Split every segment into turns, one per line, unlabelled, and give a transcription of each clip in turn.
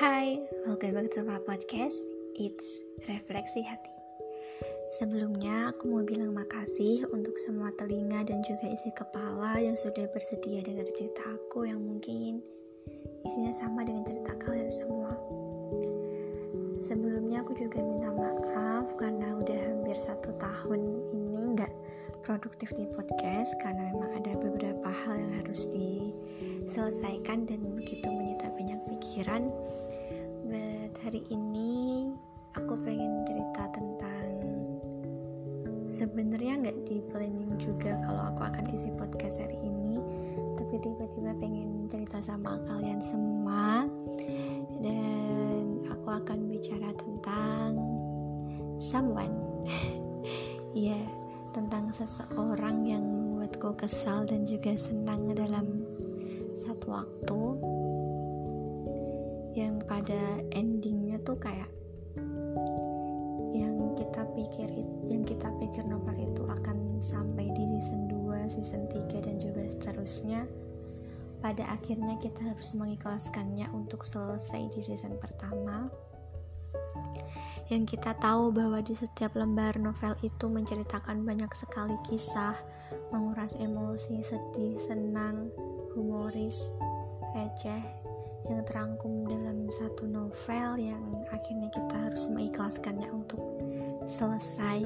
Hai, welcome back to my podcast. It's Refleksi Hati. Sebelumnya aku mau bilang makasih untuk semua telinga dan juga isi kepala yang sudah bersedia dengar cerita aku yang mungkin isinya sama dengan cerita kalian semua. Sebelumnya aku juga minta maaf karena udah hampir satu tahun ini nggak produktif di podcast karena memang ada beberapa hal yang harus diselesaikan dan begitu menyita banyak pikiran hari ini aku pengen cerita tentang sebenarnya nggak di planning juga kalau aku akan isi podcast hari ini tapi tiba-tiba pengen cerita sama kalian semua. Dan aku akan bicara tentang someone. Ya yeah, tentang seseorang yang membuatku kesal dan juga senang dalam satu waktu yang pada endingnya tuh kayak yang kita pikir yang kita pikir novel itu akan sampai di season 2, season 3 dan juga seterusnya. Pada akhirnya kita harus mengikhlaskannya untuk selesai di season pertama. Yang kita tahu bahwa di setiap lembar novel itu menceritakan banyak sekali kisah menguras emosi, sedih, senang, humoris, receh, yang terangkum dalam satu novel yang akhirnya kita harus mengikhlaskannya untuk selesai.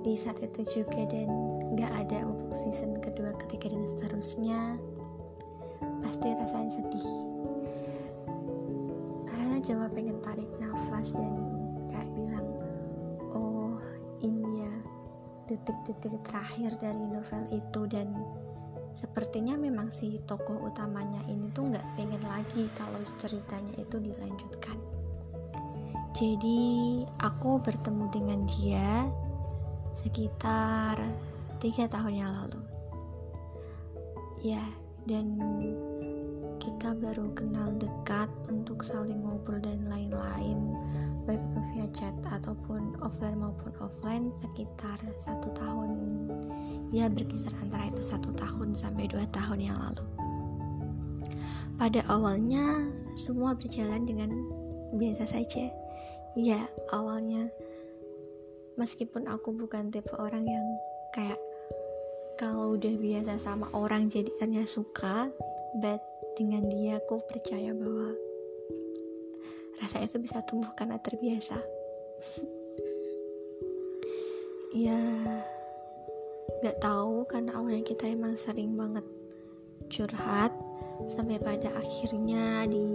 Di saat itu juga dan gak ada untuk season kedua, ketiga dan seterusnya. Pasti rasanya sedih. Karena cuma pengen tarik nafas dan kayak bilang oh ini ya detik-detik terakhir dari novel itu dan sepertinya memang si tokoh utamanya ini tuh nggak pengen lagi kalau ceritanya itu dilanjutkan. Jadi aku bertemu dengan dia sekitar tiga tahun yang lalu. Ya dan kita baru kenal dekat untuk saling ngobrol dan lain-lain baik itu via chat ataupun offline maupun offline sekitar satu tahun ya berkisar antara itu satu tahun sampai dua tahun yang lalu. Pada awalnya semua berjalan dengan biasa saja. Ya awalnya. Meskipun aku bukan tipe orang yang kayak kalau udah biasa sama orang jadinya suka but dengan dia aku percaya bahwa rasa itu bisa tumbuh karena terbiasa. Ya gak tahu karena awalnya kita emang sering banget curhat sampai pada akhirnya di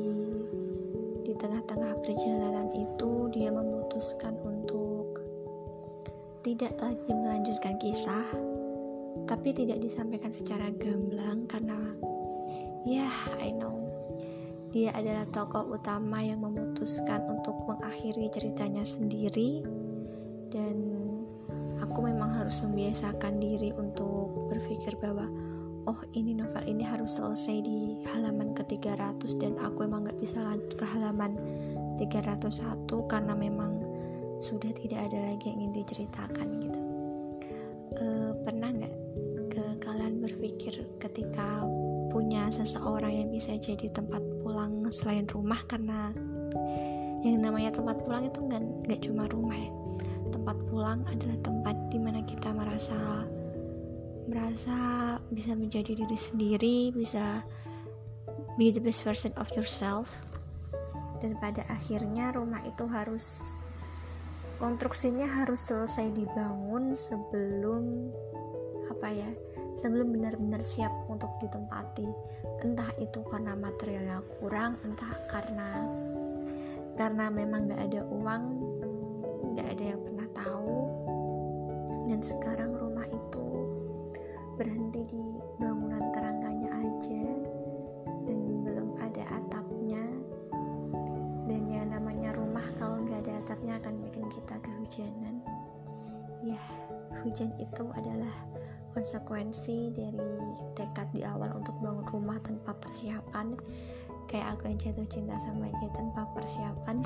di tengah-tengah perjalanan itu dia memutuskan untuk tidak lagi melanjutkan kisah tapi tidak disampaikan secara gamblang karena ya yeah, I know. Dia adalah tokoh utama yang memutuskan untuk mengakhiri ceritanya sendiri dan aku memang harus membiasakan diri untuk berpikir bahwa oh ini novel ini harus selesai di halaman ke-300 dan aku emang gak bisa lanjut ke halaman 301 karena memang sudah tidak ada lagi yang ingin diceritakan gitu. E, pernah nggak ke kalian berpikir ketika punya seseorang yang bisa jadi tempat pulang selain rumah? Karena yang namanya tempat pulang itu nggak nggak cuma rumah ya tempat pulang adalah tempat di mana kita merasa merasa bisa menjadi diri sendiri bisa be the best version of yourself. Dan pada akhirnya rumah itu harus konstruksinya harus selesai dibangun sebelum apa ya sebelum benar-benar siap untuk ditempati. Entah itu karena materialnya kurang entah karena karena memang gak ada uang gak ada yang pernah tahu. Dan sekarang rumah itu berhenti di bangunan kerangkanya aja. Dan belum ada atapnya. Dan yang namanya rumah kalau nggak ada atapnya akan bikin kita kehujanan. Ya hujan itu adalah konsekuensi dari tekad di awal untuk bangun rumah tanpa persiapan. Kayak aku yang jatuh cinta sama dia tanpa persiapan